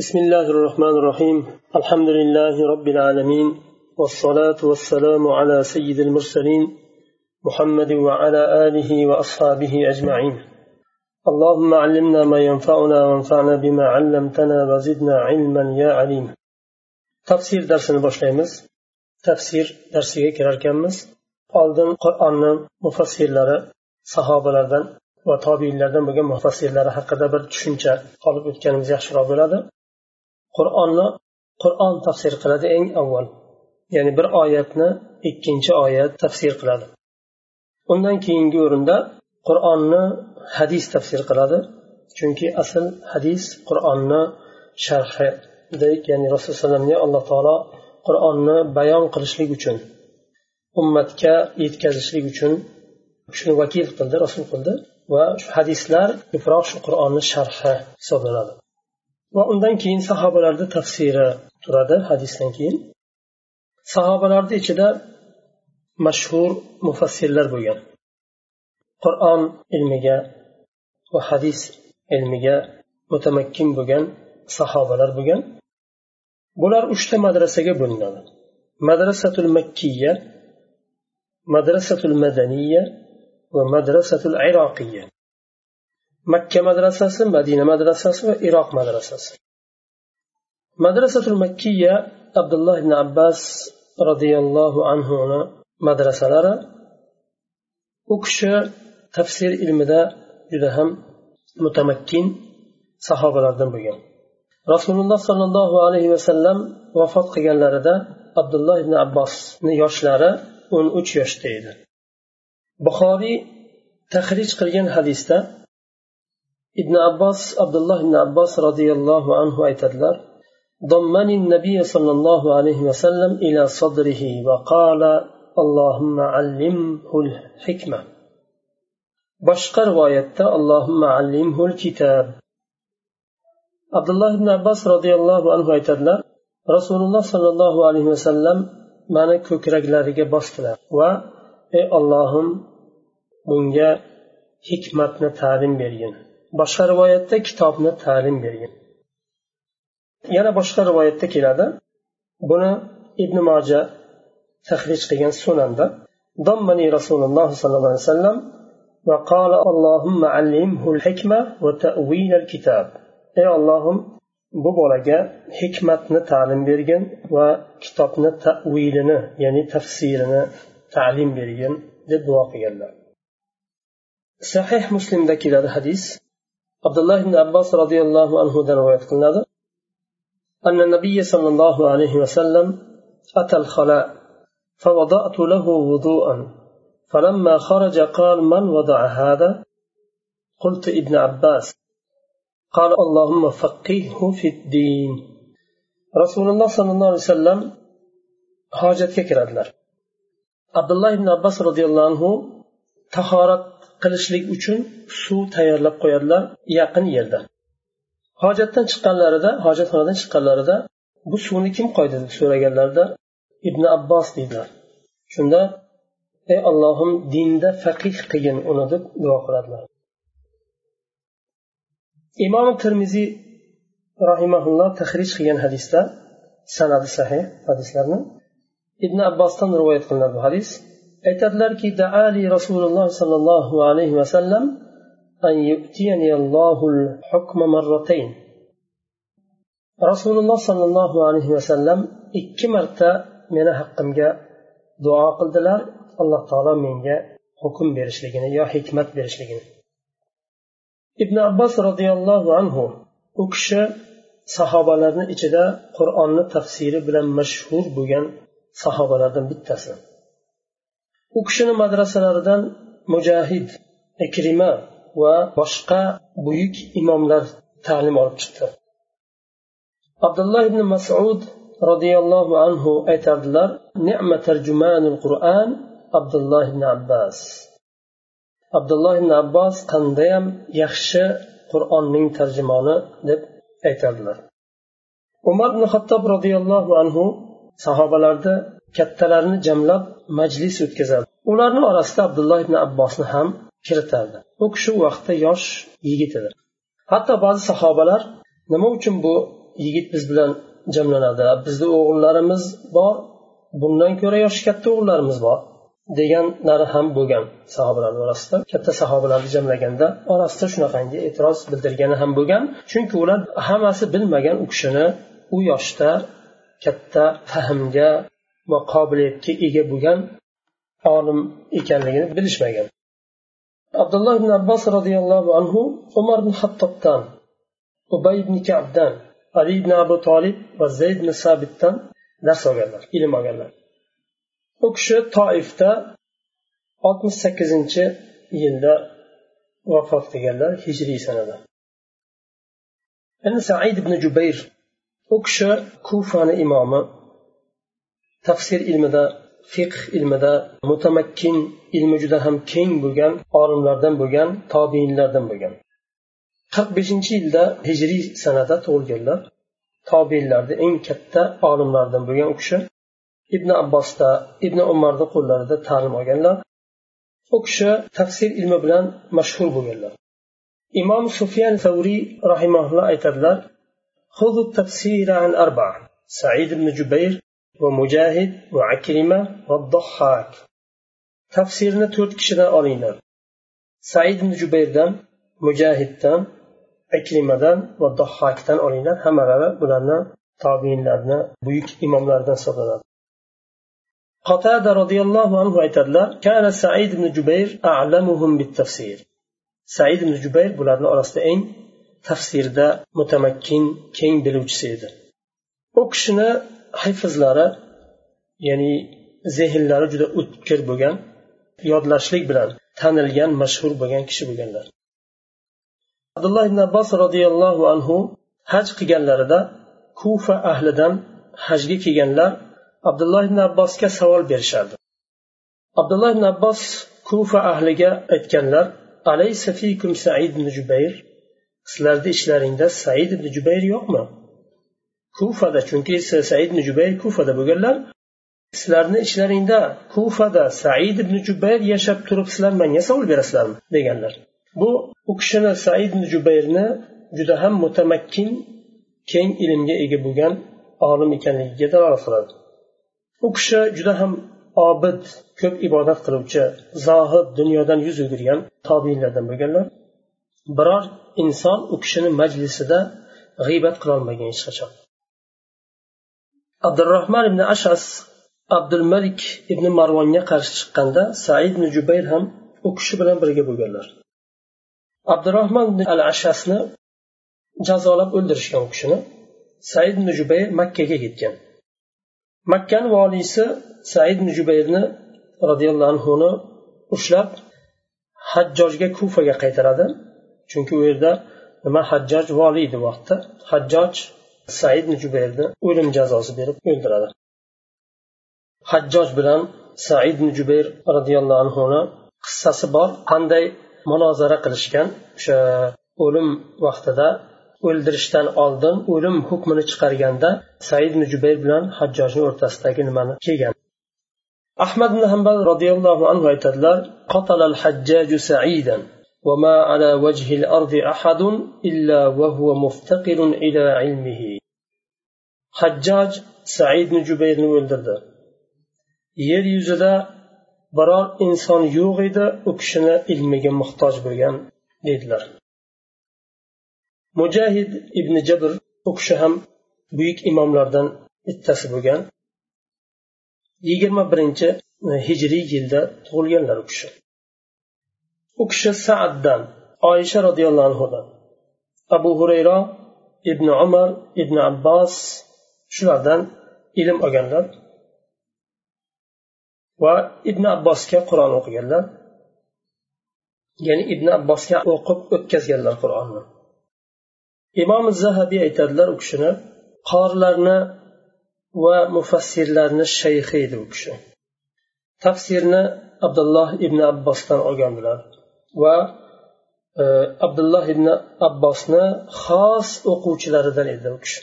بسم الله الرحمن الرحيم الحمد لله رب العالمين والصلاة والسلام على سيد المرسلين محمد وعلى آله وأصحابه أجمعين اللهم علمنا ما ينفعنا وانفعنا بما علمتنا وزدنا علما يا عليم تفسير درسنا boshlaymiz tafsir darsiga kirar ekanmiz oldin qur'onni mufassirlari sahobalardan va tobiinlardan bo'lgan mufassirlari haqida bir tushuncha olib o'tganimiz yaxshiroq bo'ladi Qur'onni qur'on tafsir qiladi eng avval. Ya'ni bir oyatni ikkinchi oyat tafsir qiladi. Undan keyingi o'rinda qur'onni hadis tafsir qiladi. Chunki asl hadis qur'onni sharhi ya'ni rasululloh alayhivasallamga alloh taolo qur'onni bayon qilishlik uchun ummatga yetkazishlik uchun shuni vakil qildi rasul qildi va shu hadislar ko'proq shu qur'onni sharhi hisoblanadi. Va undan keyin sahobalarni tafsiri turadi hadisdan keyin. Sahobalarni ichida mashhur mufassirlar bo'lgan. Qur'on ilmiga va hadis ilmiga mutamakkin bo'lgan sahobalar bo'lgan. Bular uchta madrasaga bo'linadi. Madrasatul makkiya madrasatul madaniya va madrasatul iroqiya makka madrasasi madina madrasasi va iroq madrasasi. Madrasatul makkiya abdulloh ibn abbas roziyallohu anhuni madrasalari. U kishi tafsir ilmida juda ham mutamakkin sahobalardan bo'lgan. Rasululloh sollallohu alayhi vasallam vafot qilganlarida abdulloh ibn abbosni yoshlari o'n uch yoshda edi. Buxoriy tahrij qilgan hadisda ibn abbos abdulloh ibn abbos roziyallohu anhu aytadilar ضمني النبي صلى الله عليه وسلم إلى صدره وقال اللهم علمه الحكمة boshqa rivoyatda allohimma allimhul kitob abdulloh ibn abbos roziyallohu anhu aytadilar rasululloh sollallohu alayhi vasallam mani ko'kraklariga bosdilar va ey ollohim bunga hikmatni ta'lim bergin boshqa rivoyatda kitobni ta'lim bergin yana boshqa rivoyatda keladi buni ibn moja tahrij qilgan sunanda ضمني رسول الله صلى الله عليه وسلم وقال اللهم علمه الحكمة وتأويل الكتاب ey ollohim bu bolaga hikmatni ta'lim bergin va kitobni tavilini ya'ni tafsirini ta'lim bergin deb duo qilganlar sahih muslimda keladi hadis abdulloh ibn abbos roziyallohu anhudan rivoyat qilinadi أن النبي صلى الله عليه وسلم أتى الخلاء فوضعت له وضوءا فلما خرج قال من وضع هذا قلت ابن عباس قال اللهم فقهه في الدين رسول الله صلى الله عليه وسلم hojatga kiradilar. Abdulloh ibn abbos roziyallohu anhu tahorat qilishlik uchun suv tayyorlab qo'yadilar yaqin yerda. Hojatdan chiqqanlarida hojatxonadan chiqqanlarida bu suvni kim qo'ydi deb so'raganlarida ibn abbos deydilar. Shunda ey allohim dinda faqih qilgin uni deb duo qiladilar. Imom termiziy rahimaulloh tahrij qilgan hadisda sanadi sahih hadislarni. Ibn abbosdan rivoyat qilinadi bu hadis. aytadilarki daali rasululloh sollallohu alayhi vasallam rasululloh sollallohu alayhi vasallam ikki marta meni haqqimga duo qildilar alloh taolo menga hukm berishligini yo hikmat berishligini. Ibn abbos roziyallohu anhu u kishi sahobalarni ichida qur'onni tafsiri bilan mashhur bo'lgan sahobalardan bittasi. U kishini madrasalaridan mujahid ikrima va boshqa buyuk imomlar ta'lim olib chiqdi. Abdulloh ibn masud roziyallohu anhu aytardilar nema tarjumanul qur'an? Abdulloh ibn abbas. Abdulloh ibn abbos qandayam yaxshi qur'onning tarjimoni? deb aytardilar. Umar ibn xattob roziyallohu anhu sahobalarni kattalarni jamlab majlis o'tkazadi. Ularni orasida abdulloh ibn abbosni ham kiritardi. U kishi u vaqtda yosh yigit edi. Hatto ba'zi sahobalar nima uchun bu yigit biz bilan jamlanadi? Bizni o'g'illarimiz bor bundan ko'ra yoshi katta o'g'illarimiz bor deganlari ham bo'lgan sahobalar orasida. Katta sahobalarni jamlaganda orasida shunaqangi e'tiroz bildirgani ham bo'lgan. Chunki ular hammasi bilmagan u kishini u yoshda katta fahmga va qobiliyatga ega bo'lgan olim ekanligini bilishmagan. Abdulloh ibn abbos roziyallohu anhu umar ibn hattobdan ubay ibn kabdan ali ibn abu tolib va zayd ibn sabitdan dars olganlar ilm olganlar. U kishi toifda oltmish sakkizinchi yilda vafot qilganlar hijriy sanada. Endi said ibn jubayr u kishi kufani imomi tafsir ilmida fiqh ilmida mutamakkin ilmi juda ham keng bo'lgan olimlardan bo'lgan tobiinlardan bo'lgan qirq beshinchi yilda hijriy sanada tug'ilganlar tobeinlarni eng katta olimlardan bo'lgan u kishi ibn abbosda ibn umarni qo'llarida ta'lim olganlar u kishi tafsir ilmi bilan mashhur bo'lganlar imom sufyan savriy rahimaulloh aytadilar خذوا التفسير عن أربعة سعيد بن جبير ومجاهد وعكرمة والضحاك تفسيرنا تورت كشنا أولينا سعيد بن جبيردان مجاهدdan aklimadan va dohhakdan olinglar hammalari bularni tobiinlarni buyuk imomlaridan hisoblanadi qotada roziyallohu anhu aytadilar kana said ibn jubayr a'lamuhum tafsir said ibn jubayr bularni orasida eng tafsirda mutamakkin keng biluvchisi edi u kishini hafizlari ya'ni zehnlari juda o'tkir bo'lgan yodlashlik bilan tanilgan mashhur bo'lgan kishi bo'lganlar. Abdulloh ibn abbos roziyallohu anhu haj qilganlarida kufa ahlidan hajga kelganlar abdulloh ibn abbosga savol berishardi. Abdulloh ibn abbos kufa ahliga aytganlar alaysa fikum said ibn jubayr? Sizlarni ichlaringda said ibn jubayr yo'qmi? Kufada chunki said ibn jubayr kufada bo'lganlar sizlarni ichlaringda kufada said ibn jubayr yashab turib sizlar menga savol berasizlarmi deganlar. Bu u kishini said ibn jubayrni juda ham mutamakkin keng ilmga ega bo'lgan olim ekanligiga dalolat qiladi. U kishi juda ham obid ko'p ibodat qiluvchi zohid dunyodan yuz o'girgan tobiinlardan bo'lganlar. Biror inson u kishini majlisida g'iybat qilolmagan hech qachon. Abdurahmon ibn ashas abdulmalik ibn marvonga qarshi chiqqanda said ibn jubayr ham u kishi bilan birga bo'lganlar. Abdurahmon al ashasni jazolab o'ldirishgan u kishini said ibn jubayr makkaga ketgan. Makkani voliysi said ibn jubayrni roziyallohu anhuni ushlab hajjojga kufaga qaytaradi. Chunki u yerda nima hajjoj voliy edi u vaqtda. Hajjoj said ibn jubayrni o'lim jazosi berib o'ldiradi hajjoj bilan said ibn jubayr roziyallohu anhuni qissasi bor qanday munozara qilishgan o'sha o'lim vaqtida o'ldirishdan oldin o'lim hukmini chiqarganda said ibn jubayr bilan hajjojni o'rtasidagi nimani kelgan ahmad ibn hambal roziyallohu anhu aytadilar قتل الحجاج سعيدا وما على وجه الأرض أحد إلا وهو مفتقر إلى علمه hajjoj saidni jubayrni o'ldirdi. Yer yuzida biror inson yo'q edi u kishini ilmiga muhtoj bo'lgan dedilar. Mujahid ibn jabr u kishi ham buyuk imomlardan bittasi bo'lgan yigirma birinchi hijriy yilda tug'ilganlar u kishi. U kishi saaddan oysha roziyallohu anhudan abu hurayra ibn umar ibn abbos shulardan ilm olganlar va ibn abbosga qur'on o'qiganlar ya'ni ibn abbosga o'qib o'tkazganlar qur'onni. Imom zahabiy aytadilar u kishini qorlarni va mufassirlarni shayxi edi u kishi. Tafsirni abdulloh ibn abbosdan olgandilar va e, abdulloh ibn abbosni xos o'quvchilaridan edi u kishi.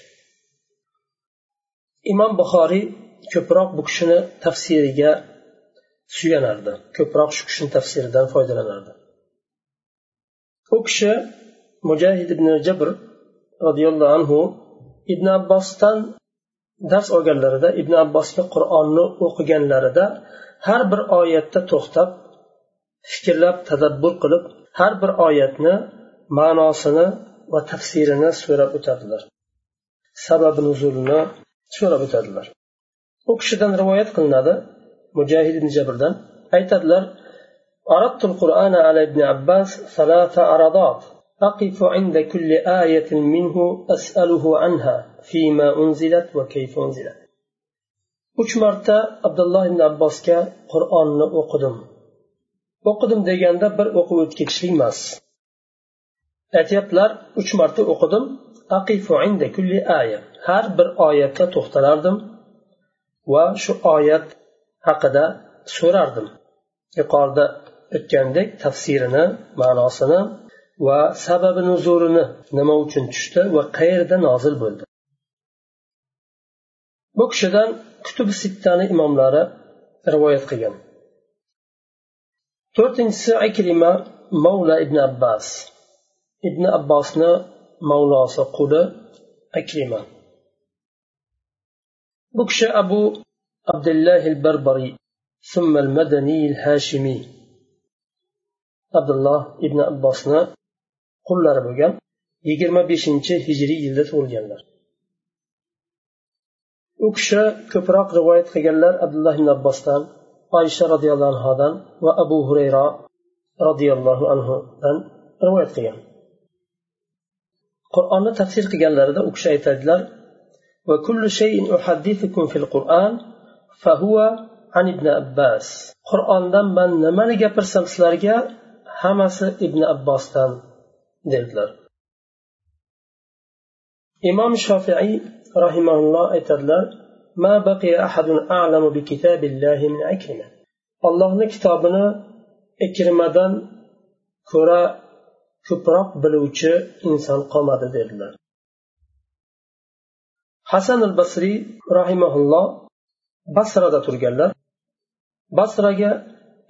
Imom buxoriy ko'proq bu kishini tafsiriga suyanardi. Ko'proq shu kishini tafsiridan foydalanardi. U kishi mujahid ibn jabr roziyallohu anhu ibn abbosdan dars olganlarida ibn abbosga qur'onni o'qiganlarida har bir oyatda to'xtab fikrlab tadabbur qilib har bir oyatni ma'nosini va tafsirini so'rab o'tadilar sababi nuzulini so'rab o'tadilar u kishidan rivoyat qilinadi mujahid ibn jabrdan aytadilar عرضت القرآن على ابن عباس ثلاث عرضات أقف عند كل آية منه أسأله عنها فيما أنزلت وكيف أنزلت uch marta abdulloh ibn abbosga qur'onni o'qidim o'qidim deganda bir o'qib o'tib ketishlik emas Aytyaptilar uch marta o'qidim. Har bir oyatda to'xtalardim va shu oyat haqida so'rardim. Yuqorida o'tgandek tafsirini ma'nosini va sababi nuzurini nima uchun tushdi va qayerda nozil bo'ldi. Bu kishidan kutub sittani imomlari rivoyat qilgan. To'rtinchisi akrima mavla ibn abbas. ibn abbosni mavlosi quli akrima bu kishi abu abdullah barbariy ثم المدني الهاشمي abdulloh ibn abbosni qullari bo'lgan yigirma beshinchi hijriy yilda tug'ilganlar u kishi ko'proq rivoyat qilganlar abdulloh ibn abbosdan oysha roziyallohu anhudan va abu hurayra roziyallohu anhudan rivoyat qilgan Qur'onni tafsir qilganlarida u kishi aytadilar qur'ondan man nimani gapirsam sizlarga hammasi ibn abbosdan dedilar imom shofiiy rahimaulloh aytadilar ما بقي أحد أعلم بكتاب الله من عكرمة allohni kitobini ikrimadan ko'ra ko'proq biluvchi inson qolmadi dedilar. Hasan al basriy rahimaulloh basrada turganlar. Basraga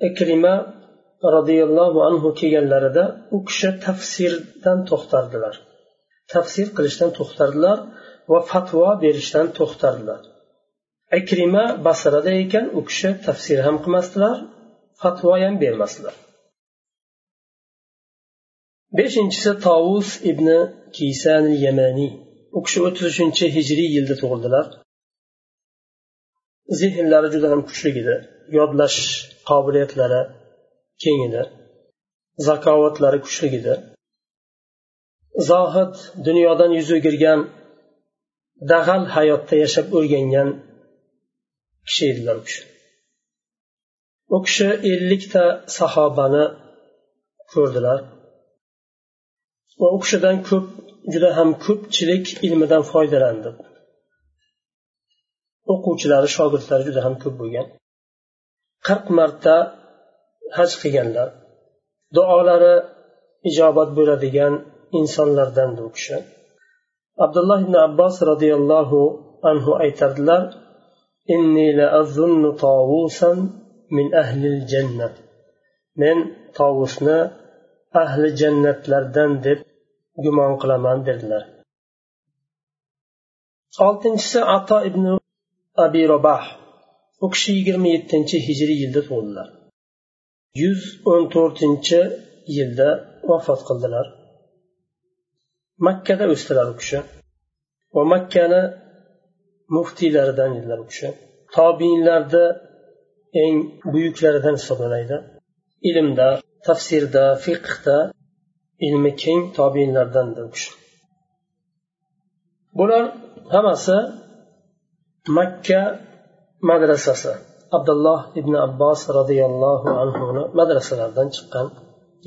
ikrima roziyallohu anhu kelganlarida u kishi tafsirdan to'xtardilar. Tafsir qilishdan to'xtardilar va fatvo berishdan to'xtardilar. Ikrima basrada ekan u kishi tafsir ham qilmasdilar fatvo ham bermasdilar. Beshinchisi tovus ibn kisan yamaniy u kishi o'ttiz uchinchi hijriy yilda tug'ildilar. Zehnlari juda ham kuchli edi. Yodlash qobiliyatlari keng edi. Zakovatlari kuchli edi. Zohid dunyodan yuz o'girgan dag'al hayotda yashab o'rgangan kishi edilar u kishi. U kishi ellikta sahobani ko'rdilar. Va u kishidan ko'p juda ham ko'pchilik ilmidan foydalandi. O'quvchilari shogirdlari juda ham ko'p bo'lgan. Qirq marta haj qilganlar. Duolari ijobat bo'ladigan insonlardan u kishi. Abdulloh ibn abbos roziyallohu anhu aytardilar min jannat men tovusni ahli jannatlardan deb gumon qilaman dedilar. Oltinchisi ato ibn abi robah. U kishi yigirma yettinchi hijriy yilda tug'ildilar. Yuz o'n to'rtinchi yilda vafot qildilar. Makkada o'sdilar u kishi. Va makkani muftiylaridan edilar u kishi. Tobiinlarda eng buyuklaridan hisoblanadi ilmda tafsirda fiqhda ilmi keng tobiinlardandir u kishi. Bular hammasi makka madrasasi. Abdulloh ibn abbos roziyallohu anhuni madrasalaridan chiqqan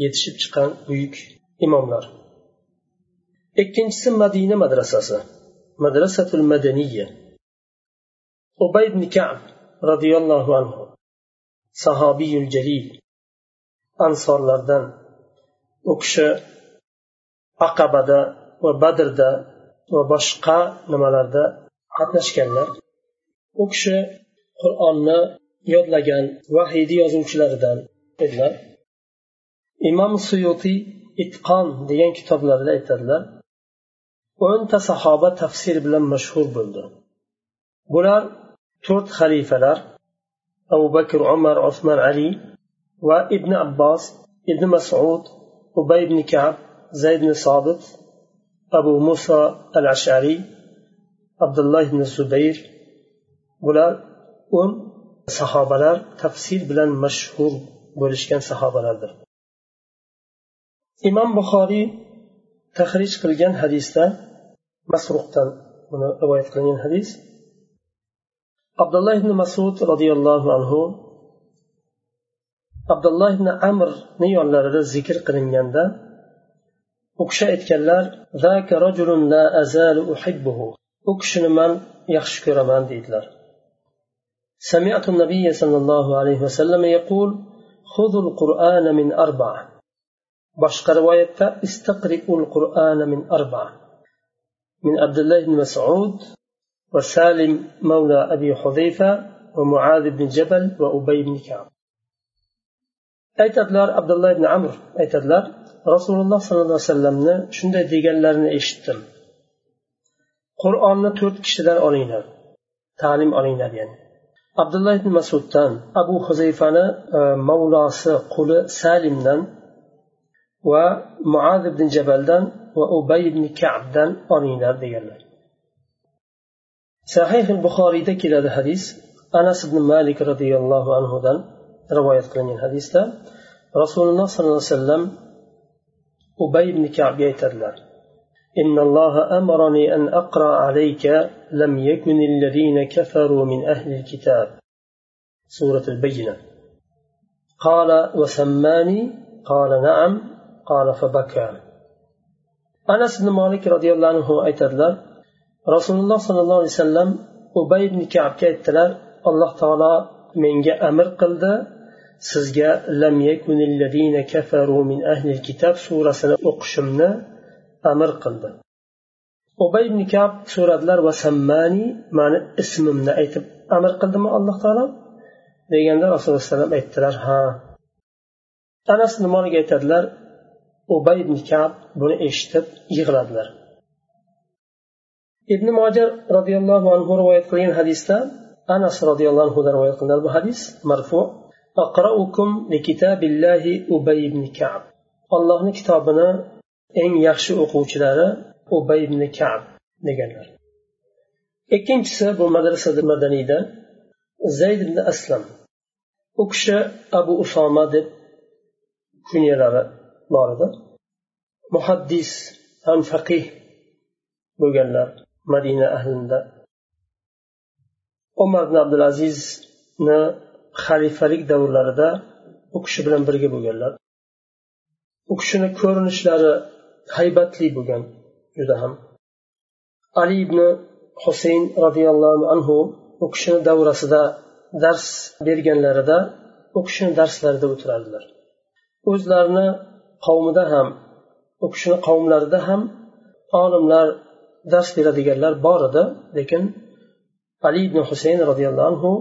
yetishib chiqqan buyuk imomlar. Ikkinchisi madina madrasasi madrasatul madaniya. Ubay ibn kab roziyallohu anhu sahobiyul jalil. Ansorlardan u kishi aqabada va badrda va boshqa nimalarda qatnashganlar. U kishi qur'onni yodlagan vahiyni yozuvchilaridan edilar. Imom suyutiy itqon degan kitoblarida aytadilar o'nta sahoba tafsir bilan mashhur bo'ldi. Bular to'rt xalifalar abu bakr umar usmon ali va ibn abbos ibn masud ubay ibn kab zayd ibn sobit abu muso al ashariy abdulloh ibn zubayr bular o'n sahobalar tafsir bilan mashhur bo'lishgan sahobalardir imom buxoriy tahrij qilgan hadisda masruqdan buni rivoyat qilingan hadis abdulloh ibn masud roziyallohu anhu abdulloh ibn amrni yonlarida zikr qilinganda u kishi aytganlar u kishini man yaxshi ko'raman deydilar. سمعت النبي صلى الله عليه وسلم يقول خذوا القرآن من أربعة بشق رواية استقرئوا القرآن من أربعة من عبد الله بن مسعود وسالم مولى أبي حذيفة ومعاذ بن جبل وأبي بن كعب aytadilar abdulloh ibn amr aytadilar rasululloh sollallohu alayhi vasallamni shunday deganlarini eshitdim. Qur'onni to'rt kishidan olinglar ta'lim olinglar ya'ni. Abdulloh ibn masuddan abu huzayfani e, mavlosi quli salimdan va muaz ibn jabaldan va ubay ibn kabdan olinglar deganlar. Sahih buxoriyda keladi hadis anas ibn malik roziyallohu anhudan. rivoyat qilingan hadisda rasululloh sollallohu alayhi vasallam ubay ibn kabga aytadilar إن الله أمرني أن أقرأ عليك لم يكن الذين كفروا من أهل الكتاب سورة البجنة قال وسماني قال نعم قال فبكى أنس بن مالك رضي الله عنه أيتر رسول الله صلى الله عليه وسلم أبي بن كعب كيتر الله تعالى من أمر قلده sizga lam kafaru min ahli kitob surasini o'qishimni amr qildi. Ubay ibn kab suratlar va sammani mani ismimni aytib amr qildimi alloh taolo? Deganda rasululloh alayhivasallam aytdilar ha. Anas nimoniga aytadilar ubay ibn kab buni eshitib yig'ladilar. Ibn mojar roziyallohu anhu rivoyat qilgan hadisda anas roziyallohu anhudan rivoyat qilinadi bu hadis marfu ubay ibn kab. Allohni kitobini eng yaxshi o'quvchilari ubay ibn kab deganlar. Ikkinchisi bu madrasa madaniyda zayd ibn aslam. U kishi abu usoma deb kunyalari bor edi. Muhaddis ham faqih bo'lganlar madina ahlida. Umar ibn abdulazizni xalifalik davrlarida u kishi bilan birga bo'lganlar. U kishini ko'rinishlari haybatli bo'lgan juda ham. Ali ibn husayn roziyallohu anhu u kishini davrasida dars berganlarida u kishini darslarida o'tirardilar. O'zlarini qavmida ham u kishini qavmlarida ham olimlar dars beradiganlar bor edi lekin ali ibn husayn roziyallohu anhu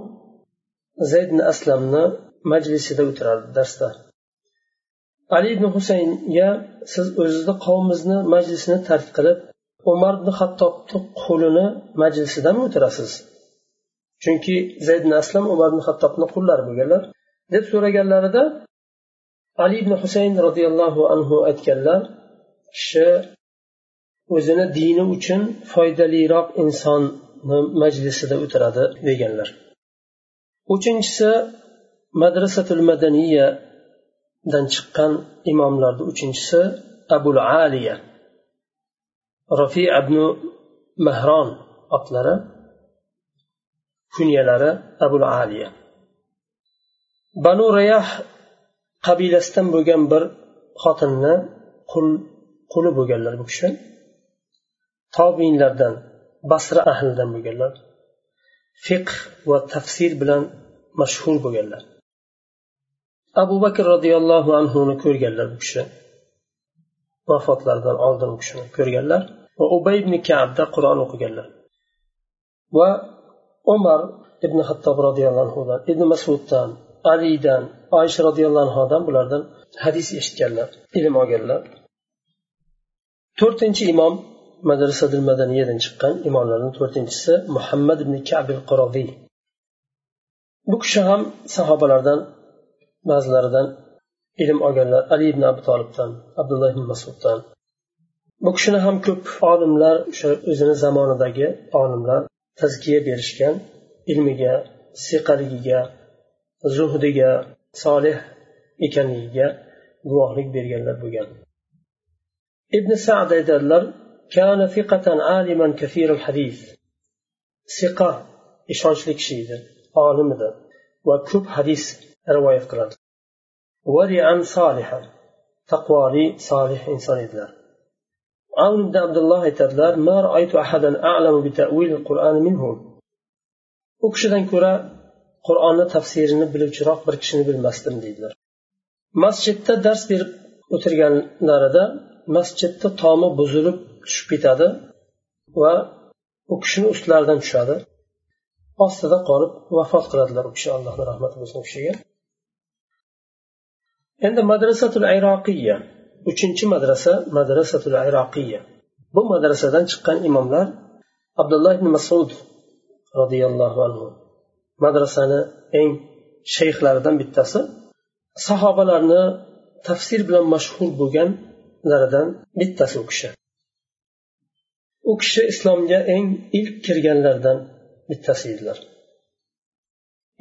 zayd ibn aslamni majlisida o'tirardi darsda. Ali ibn husaynga siz o'zizni qavmingizni majlisini tark qilib umar ibn hattobni qo'lini majlisidami o'tirasiz? Chunki zayd ibn aslam umar ibn hattobni qullari bo'lganlar. deb so'raganlarida ali ibn husayn roziyallohu anhu aytganlar kishi o'zini dini uchun foydaliroq insonni majlisida o'tiradi deganlar. Uchinchisi madrasatul madaniyadan chiqqan imomlarni uchinchisi abul aliya rafi ibn mahron otlari kunyalari abul aliya. Banu rayah qabilasidan bo'lgan bir xotinni qul quli bo'lganlar bu kishi. Tobinlardan basra ahlidan bo'lganlar. Fiqh va tafsir bilan mashhur bo'lganlar. Abu bakr roziyallohu anhuni ko'rganlar bu kishi. Vafotlaridan oldin u kishini ko'rganlar va ubay ibn kabda qur'on o'qiganlar. Va umar ibn hattob roziyallohu anhudan ibn masuddan alidan oysha roziyallohu anhudan bulardan hadis eshitganlar ilm olganlar. To'rtinchi imom madrasadil madaniyadan chiqqan imomlardan to'rtinchisi muhammad ibn kabil qoroviy bu kishi ham sahobalardan ba'zilaridan ilm olganlar ali ibn abu tolibdan abdulloh ibn masuddan. Bu kishini ham ko'p olimlar o'sha o'zini zamonidagi olimlar tazkiya berishgan ilmiga siqaligiga zuhdiga solih ekanligiga guvohlik berganlar bo'lgan. Ibn sad aytadilar كان ثقة عالما كثير الحديث. ثقة إشانش لك شيء عالم وكب حديث رواية قرد ورعا صالحا تقوى لي صالح إنسان إذن عون ابن عبد الله تدلار ما رأيت أحدا أعلم بتأويل القرآن منهم. أكشدا كرا qur'onni tafsirini biluvchiroq bir kishini bilmasdim deydilar درس dars berib o'tirganlarida masjidni tomi buzilib tushib ketadi va u kishini ustlaridan tushadi. Ostida qolib vafot qiladilar u kishi allohni rahmati bo'lsin u kishiga. Endi madrasatul ayroqiya uchinchi madrasa madrasatul ayroqiya bu madrasadan chiqqan imomlar abdulloh ibn masud roziyallohu anhu. Madrasani eng shayxlaridan bittasi. Sahobalarni tafsir bilan mashhur bo'lganlaridan bittasi u kishi. u kishi islomga eng ilk kirganlardan bittasi edilar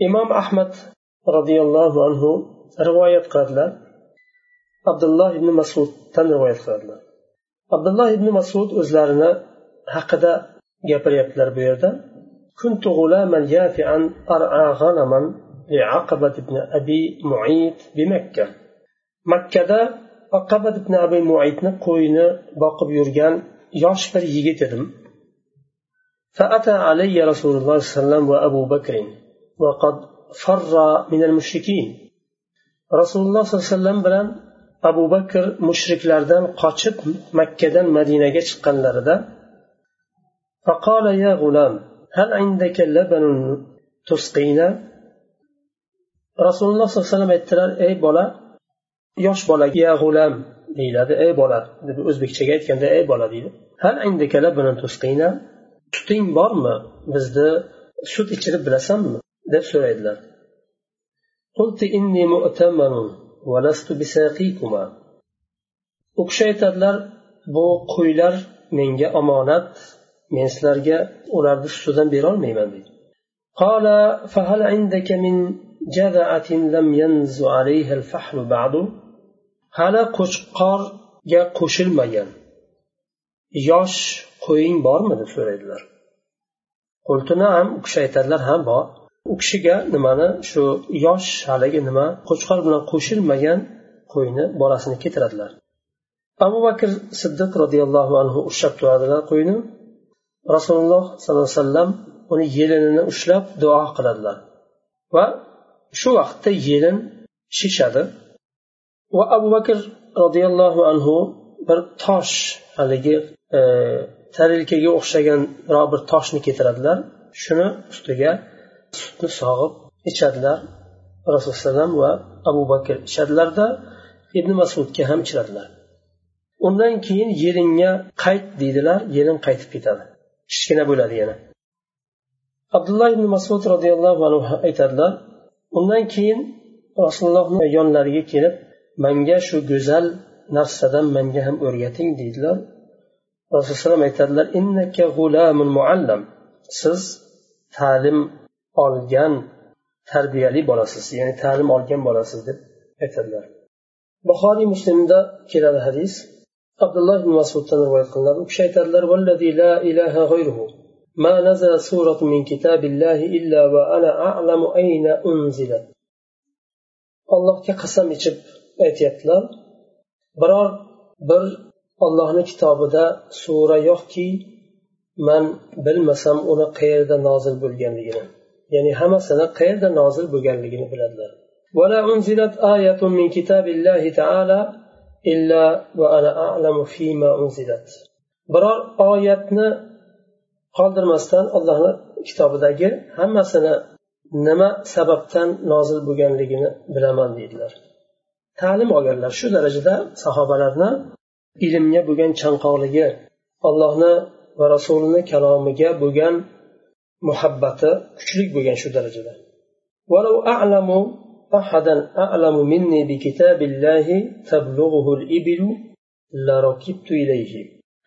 imom ahmad roziyallohu anhu rivoyat qiladilar abdulloh ibn masuddan rivoyat qiladilar abdulloh ibn masud o'zlarini haqida gapiryaptilar bu yerda كنت غلاما يافعا أرعى غنما لعقبة بن أبي معيط بمكة مكة aqabat ibn abi muaytni qo'yini boqib yurgan yosh bir yigit edim فأتى علي رسول الله صلى الله عليه وسلم وأبو بكر وقد فر من المشركين رسول الله صلى الله عليه وسلم bilan abu bakr mushriklardan qochib makkadan madinaga chiqqanlarida فقال يا غلام هل عندك لبن تسقينا rasululloh sollallohu alayhi vasallam aytdilar ey bola yosh bolaga ya g'ulam deyiladi ey bola deb o'zbekchaga aytganda ey bola deydi hal suting bormi bizni sut ichirib bilasanmi deb so'raydilar u kishi aytadilar bu qo'ylar menga omonat men sizlarga ularni sutidan berolmayman deydi قال فهل عندك من جذعة لم ينز عليها الفحل بعد Hali qo'chqorga qo'shilmagan. Yosh qo'ying bormi deb so'raydilar. Ham u kishi aytadilar ha bor. U kishiga nimani shu yosh haligi nima qo'chqor bilan qo'shilmagan qo'yni bolasini keltiradilar. Abu bakr siddiq roziyallohu anhu ushlab turadilar qo'yni. Rasululloh sollallohu alayhi vasallam uni yelinini ushlab duo qiladilar. Va shu vaqtda yelin shishadi. Va abu bakr roziyallohu anhu bir tosh haligi e, tarilkaga o'xshagan bir toshni keltiradilar. Shuni ustiga sutni sog'ib ichadilar. Rasululloh va abu bakr ichadilarda ibn masudga ham ichiradilar undan keyin yeringga qayt deydilar yerin qaytib ketadi. Kichkina bo'ladi yana. Abdulloh ibn masud roziyallohu anhu aytadilar undan keyin rasulullohni yonlariga kelib manga shu go'zal narsadan manga ham o'rgating deydilar rasululloh aytadilar muallam siz ta'lim olgan tarbiyali bolasiz ya'ni ta'lim olgan bolasiz deb aytadilar buxoriy muslimda keladi hadis abdulloh ibn masuddan rivoyat qilinadi u kishi aytadilar la ilaha g'ayruhu ما نزل سورة من كتاب الله إلا وأنا أعلم أين أنزلت allohga qasam ichib aytyaptilar biror bir ollohni kitobida sura yo'qki man bilmasam uni qayerda nozil bo'lganligini ya'ni hammasini qayerda nozil bo'lganligini biladilar ولا أنزلت آية من كتاب الله تعالى إلا وأنا أعلم فيما أنزلت biror oyatni qoldirmasdan allohni kitobidagi hammasini nima sababdan nozil bo'lganligini bilaman deydilar ta'lim olganlar shu darajada sahobalarni ilmga bo'lgan chanqoqligi allohni va rasulini kalomiga bo'lgan muhabbati kuchli bo'lgan shu darajada أحدا أعلم مني بكتاب الله تبلغه الإبل لركبت إليه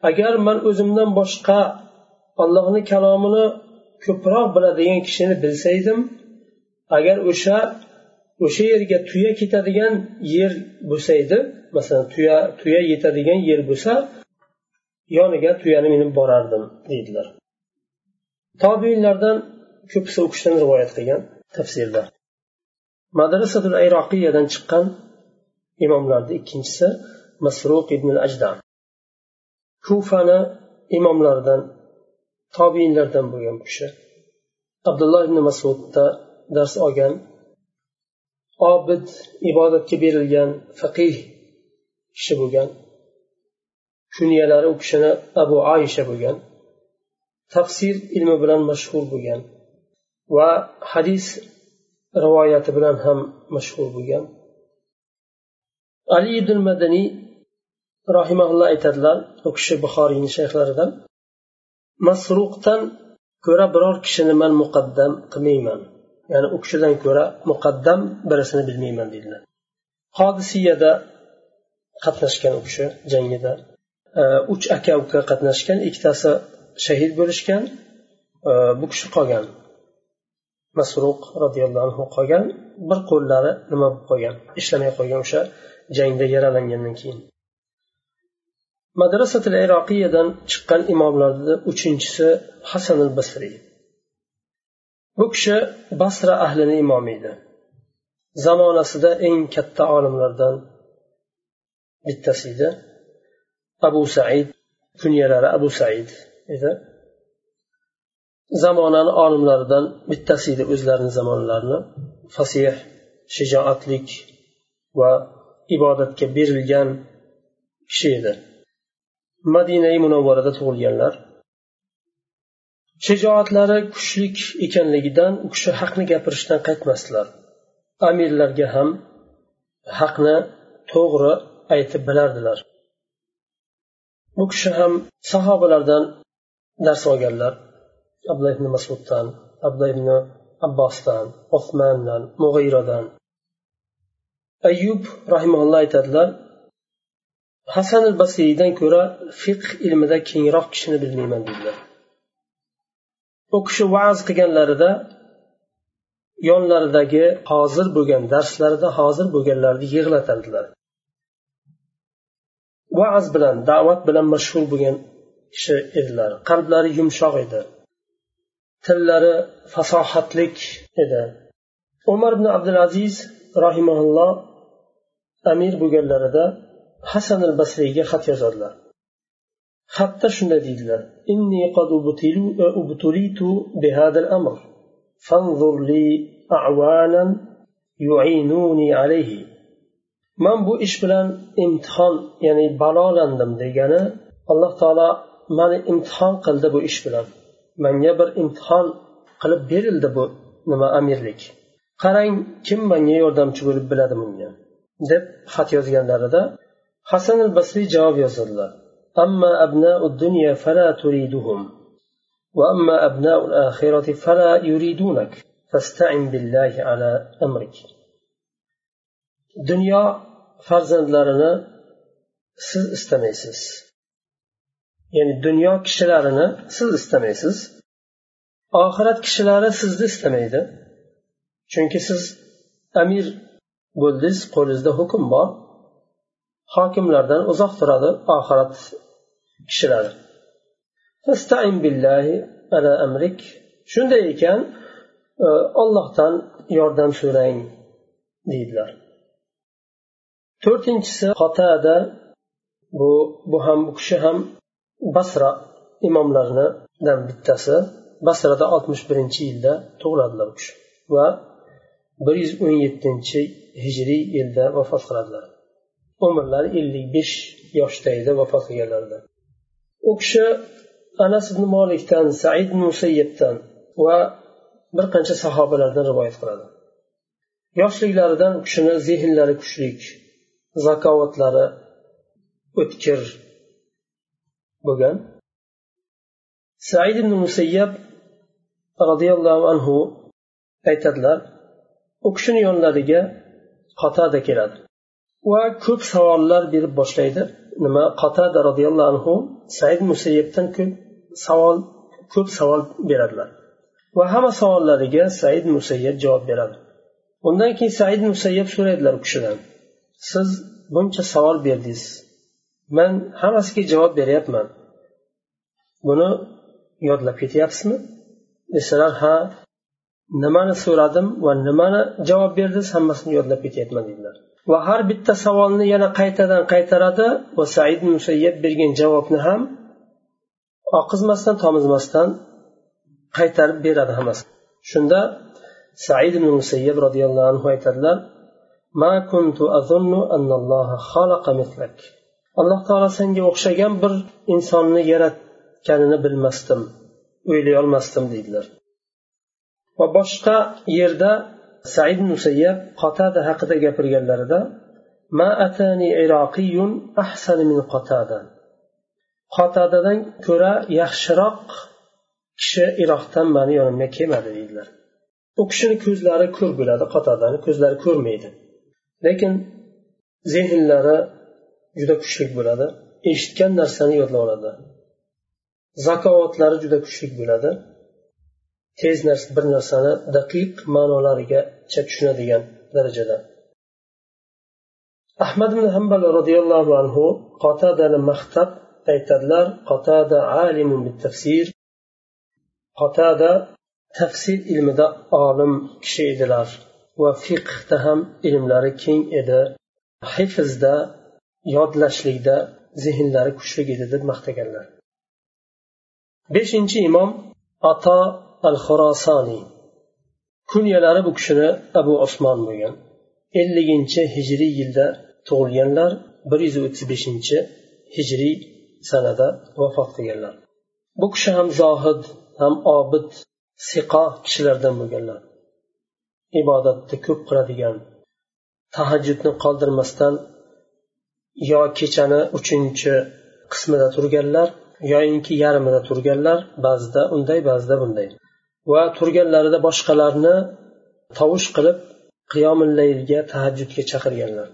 agar man o'zimdan boshqa allohni kalomini ko'proq biladigan kishini bilsaydim agar o'sha o'sha yerga tuya ketadigan yer bo'lsa edi masalan tuya tuya yetadigan yer bo'lsa yoniga tuyani minib borardim deydilar. Tobiinlardan ko'pisi u kishidan rivoyat qilgan tafsirda. Madrasatul ayroqiyadan chiqqan imomlarni ikkinchisi masruq ibn ajdam kufani imomlaridan tobiinlardan bo'lgan bu kishi. Abdulloh ibn masudda dars olgan obid ibodatga berilgan faqih kishi bo'lgan kunyalari u kishini abu oysha bo'lgan tafsir ilmi bilan mashhur bo'lgan va hadis rivoyati bilan ham mashhur bo'lgan. Ali ibn madaniy rahimaulloh aytadilar u kishi buxoriyni shayxlaridan masruqdan ko'ra biror kishini man muqaddam qilmayman. Ya'ni u kishidan ko'ra muqaddam birisini bilmayman deydilar hodisiyada qatnashgan u kishi jangida e, uch aka uka qatnashgan ikkitasi shahid bo'lishgan e, bu kishi qolgan. Masruq roziyallohu anhu qolgan bir qo'llari nima bo'lib qolgan ishlamay qolgan o'sha jangda yaralangandan keyin. Madrasatil iroqiyadan chiqqan imomlarni uchinchisi hasan al basriy bu kishi basra ahlini imomi edi. Zamonasida eng katta olimlardan bittasi edi. Abu said kunyalari abu said edi. Zamonani olimlaridan bittasi edi o'zlarini zamonlarini. Fasih shijoatlik va ibodatga berilgan kishi edi. Madinai munavvarada tug'ilganlar shijoatlari kuchlik ekanligidan u kishi haqni gapirishdan qaytmasdilar. Amirlarga ham haqni to'g'ri aytib bilardilar. Bu kishi ham sahobalardan dars olganlar. Abdulloh ibn masuddan abdulloh ibn abbosdan osmandan mug'iyradan ayyub rahimalloh aytadilar hasan al basiydan ko'ra fiqh ilmida kengroq kishini bilmayman dedilar. U kishi va'z qilganlarida yonlaridagi hozir bo'lgan darslarida hozir bo'lganlarni yig'latardilar. Va'z bilan da'vat bilan mashhur bo'lgan kishi edilar. Qalblari yumshoq edi. Tillari fasohatlik edi. Umar ibn abdulaziz rahimaulloh amir bo'lganlarida hasan al basriyga xat yozadilar. Hatto shunday deydilar. Inni qad e, ubtulitu bihada al-amr fanzur li a'wanan yu'inuni alayhi. Man bu ish bilan imtihon ya'ni balolandim degani alloh taolo mani imtihon qildi bu ish bilan. Manga bir imtihon qilib berildi bu nima amirlik. Qarang kim manga yordamchi bo'lib biladi bunga? deb xat yozganlarida hasan al basriy javob yozadilar. أما أبناء الدنيا فلا تريدهم وأما أبناء الآخرة فلا يريدونك فاستعن بالله على أمرك dunyo farzandlarini siz istamaysiz ya'ni dunyo kishilarini siz istamaysiz oxirat kishilari sizni istamaydi chunki siz amir bo'ldingiz qo'lingizda hukm bor hokimlardan uzoq turadi oxirat kishilari shunday ekan e, ollohdan yordam so'rang deydilar. To'rtinchisi qotada bu bu ham bu kishi ham basra imomlaridan bittasi. Basrada oltmish birinchi yilda tug'iladilar u kishi va bir yuz o'n yettinchi hijriy yilda vafot qiladilar. Umrlari ellik besh yoshda edi vafot qilganlarida. U kishi anas ibn molikdan said ibn musayyibdan va bir qancha sahobalardan rivoyat qiladi. Yoshliklaridan u kishini zehnlari kuchli zakovatlari o'tkir bo'lgan. Said ibn musayyab roziyallohu anhu aytadilar u kishini yonlariga qotada keladi. Va ko'p savollar berib boshlaydi. Nima? Qatada roziyallohu anhu said musayyabdan ko'p savol ko'p savol beradilar. Va hamma savollariga said musayyab javob beradi. Undan keyin said musayyab so'raydilar u kishidan siz buncha savol berdingiz. Man hammasiga javob beryapman. Buni yodlab ketyapsizmi? Desalar ha nimani so'radim va nimani javob berdingiz hammasini yodlab ketyapman dedilar. va har bitta savolni yana qaytadan qaytaradi va said musayyab bergan javobni ham oqizmasdan tomizmasdan qaytarib beradi hammasi. Shunda said ibn musayyab roziyallohu anhu aytadilar ma kuntu azunnu mislak. Alloh taolo senga o'xshagan bir insonni yaratganini bilmasdim o'ylay olmasdim deydilar. Va boshqa yerda said musayyab qotada haqida gapirganlarida ma atani iroqiyun ahsan min qotada qotadadan ko'ra yaxshiroq kishi iroqdan mani yonimga kelmadi deydilar. U kishini ko'zlari ko'r bo'ladi qotadani ko'zlari ko'rmaydi. Lekin zehnlari juda kuchli bo'ladi eshitgan narsani yodlay oladi. Zakovatlari juda kuchli bo'ladi. Tez narsa bir narsani daqiq ma'nolarigacha tushunadigan darajada. Ahmad ibn hambal roziyallohu anhu qotadani maqtab aytadilar qotada alimun tafsir qotada tafsir ilmida olim kishi edilar va fiqhda ham ilmlari keng edi. Hifzda yodlashlikda zehnlari kuchli edi deb maqtaganlar. Beshinchi imom ato al xurosoniy kunyalari bu kishini abu osmon bo'lgan. Elliginchi hijriy yilda tug'ilganlar bir yuz o'ttiz beshinchi hijriy sanada vafot qilganlar. Bu kishi ham zohid ham obid siqo kishilardan bo'lganlar. Ibodatni ko'p qiladigan tahajjudni qoldirmasdan yo kechani uchinchi qismida turganlar yoyinki yarmida turganlar ba'zida unday ba'zida bunday. va turganlarida boshqalarni tovush qilib qiyomillayilga tahajjudga chaqirganlar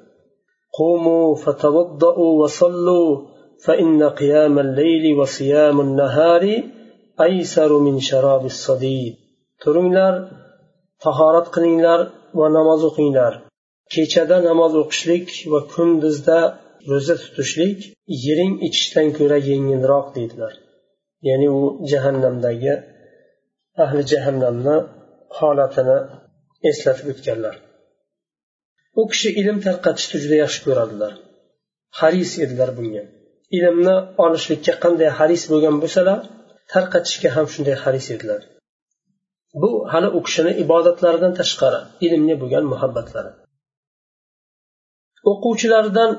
قوموا فتوضؤوا وصلوا فإن قيام الليل وصيام النهار أيسر من شراب الصديد turinglar tahorat qilinglar va namoz o'qinglar kechada namoz o'qishlik va kunduzda ro'za tutishlik yering ichishdan ko'ra yengilroq deydilar ya'ni u jahannamdagi ahli jahannamni holatini eslatib o'tganlar. U kishi ilm tarqatishni juda yaxshi ko'radilar. Haris edilar bunga. Ilmni olishlikka qanday haris bo'lgan bo'lsalar tarqatishga ham shunday haris edilar. Bu hali u kishini ibodatlaridan tashqari ilmga bo'lgan muhabbatlari. O'quvchilaridan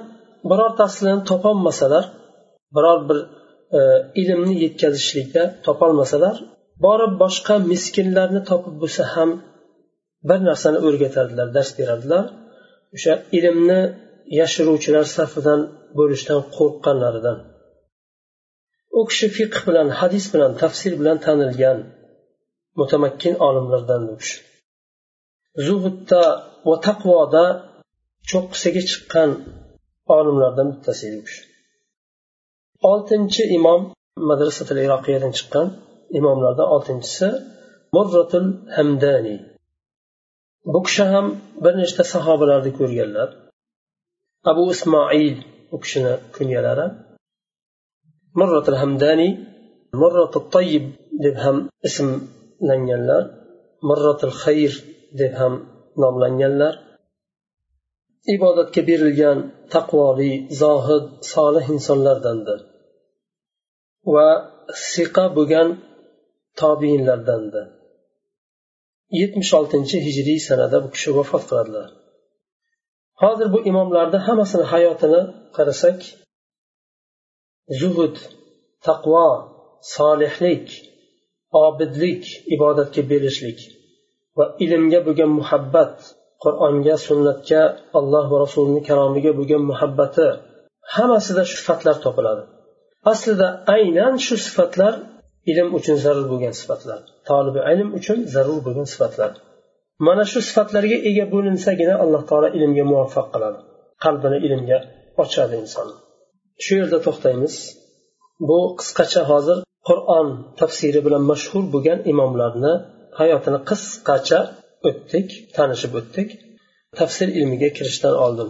birortasini topolmasalar biror bir e, ilmni yetkazishlikda topolmasalar borib boshqa miskinlarni topib bo'lsa ham bir narsani o'rgatadilar dars beradilar. O'sha ilmni yashiruvchilar safidan bo'lishdan qo'rqqanlaridan. U kishi fiqh bilan hadis bilan tafsir bilan tanilgan mutamakkin olimlardan u kishi. Zuhudda va taqvoda cho'qqisiga chiqqan olimlardan bittasi edi u kishi. Oltinchi imom madrasatil iroqiyadan chiqqan. Imomlardan oltinchisi murratul hamdani. Bu kishi ham bir nechta sahobalarni ko'rganlar. Abu ismoil u kishini kunyalari murratul hamdani murratul tayyib deb ham ismlanganlar. Murratul xayr deb ham nomlanganlar. Ibodatga berilgan taqvoli zohid solih insonlardandir. Va siqa bo'lgan tobiinlardandi yetmish oltinchi hijriy sanada bu kishi vafot qiladilar. Hozir bu imomlarni hammasini hayotini qarasak zuhud taqvo solihlik obidlik ibodatga berishlik va ilmga bo'lgan muhabbat qur'onga sunnatga alloh va rasulini kalomiga bo'lgan muhabbati hammasida shu sifatlar topiladi. Aslida aynan shu sifatlar ilm uchun zarur bo'lgan sifatlar tolibi ilm uchun zarur bo'lgan sifatlar. Mana shu sifatlarga ega bo'linsagina alloh taolo ilmga muvaffaq qiladi qalbini ilmga ochadi inson. Shu yerda to'xtaymiz. Bu qisqacha hozir qur'on tafsiri bilan mashhur bo'lgan imomlarni hayotini qisqacha o'tdik tanishib o'tdik. Tafsir ilmiga kirishdan oldin.